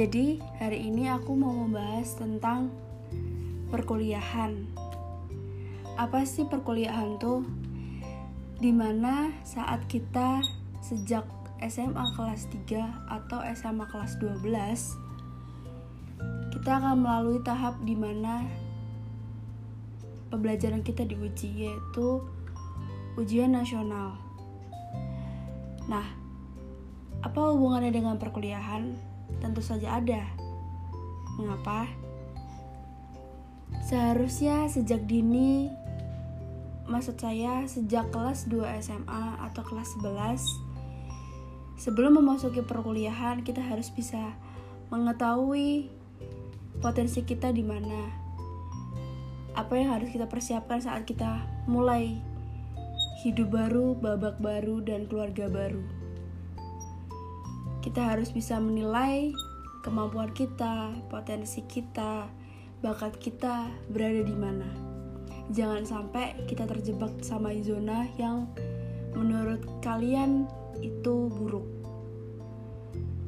Jadi, hari ini aku mau membahas tentang perkuliahan. Apa sih perkuliahan tuh? Di mana saat kita sejak SMA kelas 3 atau SMA kelas 12 kita akan melalui tahap di mana pembelajaran kita diuji yaitu ujian nasional. Nah, apa hubungannya dengan perkuliahan? Tentu saja ada. Mengapa? Seharusnya sejak dini maksud saya sejak kelas 2 SMA atau kelas 11 sebelum memasuki perkuliahan kita harus bisa mengetahui potensi kita di mana apa yang harus kita persiapkan saat kita mulai hidup baru, babak baru, dan keluarga baru kita harus bisa menilai kemampuan kita, potensi kita, bakat kita berada di mana. Jangan sampai kita terjebak sama zona yang menurut kalian itu buruk.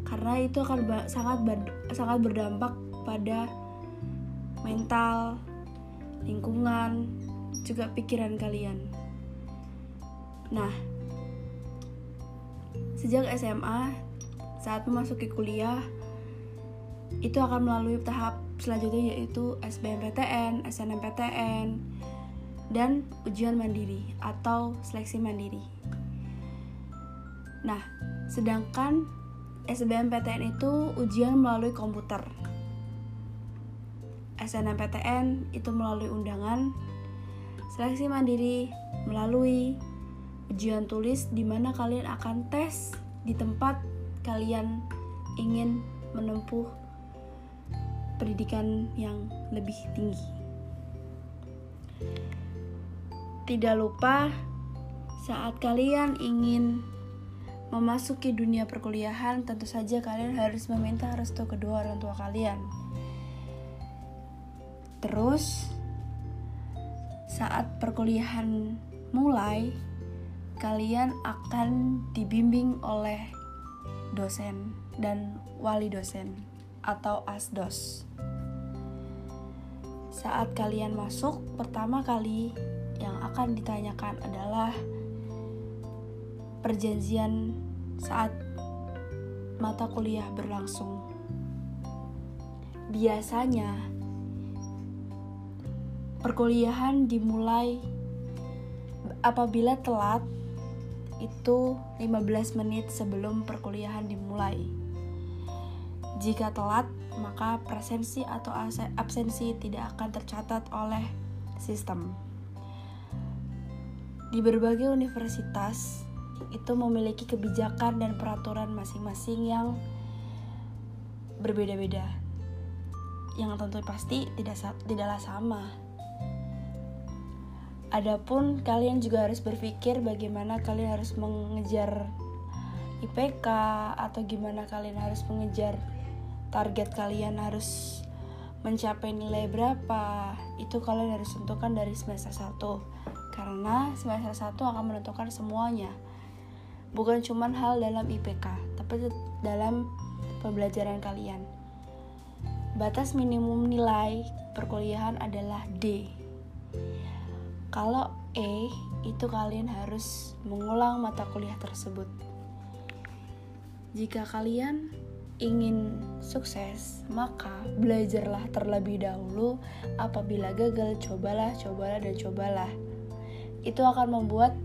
Karena itu akan sangat sangat berdampak pada mental, lingkungan, juga pikiran kalian. Nah, sejak SMA saat memasuki kuliah itu akan melalui tahap selanjutnya yaitu SBMPTN, SNMPTN, dan ujian mandiri atau seleksi mandiri. Nah, sedangkan SBMPTN itu ujian melalui komputer. SNMPTN itu melalui undangan, seleksi mandiri melalui ujian tulis di mana kalian akan tes di tempat kalian ingin menempuh pendidikan yang lebih tinggi. Tidak lupa, saat kalian ingin memasuki dunia perkuliahan, tentu saja kalian harus meminta restu kedua orang tua kalian. Terus, saat perkuliahan mulai, kalian akan dibimbing oleh dosen dan wali dosen atau asdos. Saat kalian masuk, pertama kali yang akan ditanyakan adalah perjanjian saat mata kuliah berlangsung. Biasanya, perkuliahan dimulai apabila telat itu 15 menit sebelum perkuliahan dimulai. Jika telat, maka presensi atau absensi tidak akan tercatat oleh sistem. Di berbagai universitas itu memiliki kebijakan dan peraturan masing-masing yang berbeda-beda. Yang tentu pasti tidak tidaklah sama Adapun kalian juga harus berpikir bagaimana kalian harus mengejar IPK atau gimana kalian harus mengejar target kalian harus mencapai nilai berapa. Itu kalian harus tentukan dari semester 1 karena semester 1 akan menentukan semuanya. Bukan cuma hal dalam IPK tapi dalam pembelajaran kalian. Batas minimum nilai perkuliahan adalah D kalau E, itu kalian harus mengulang mata kuliah tersebut. Jika kalian ingin sukses, maka belajarlah terlebih dahulu. Apabila gagal, cobalah, cobalah, dan cobalah. Itu akan membuat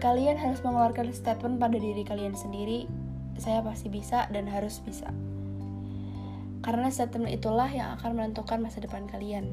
kalian harus mengeluarkan statement pada diri kalian sendiri. Saya pasti bisa dan harus bisa. Karena statement itulah yang akan menentukan masa depan kalian.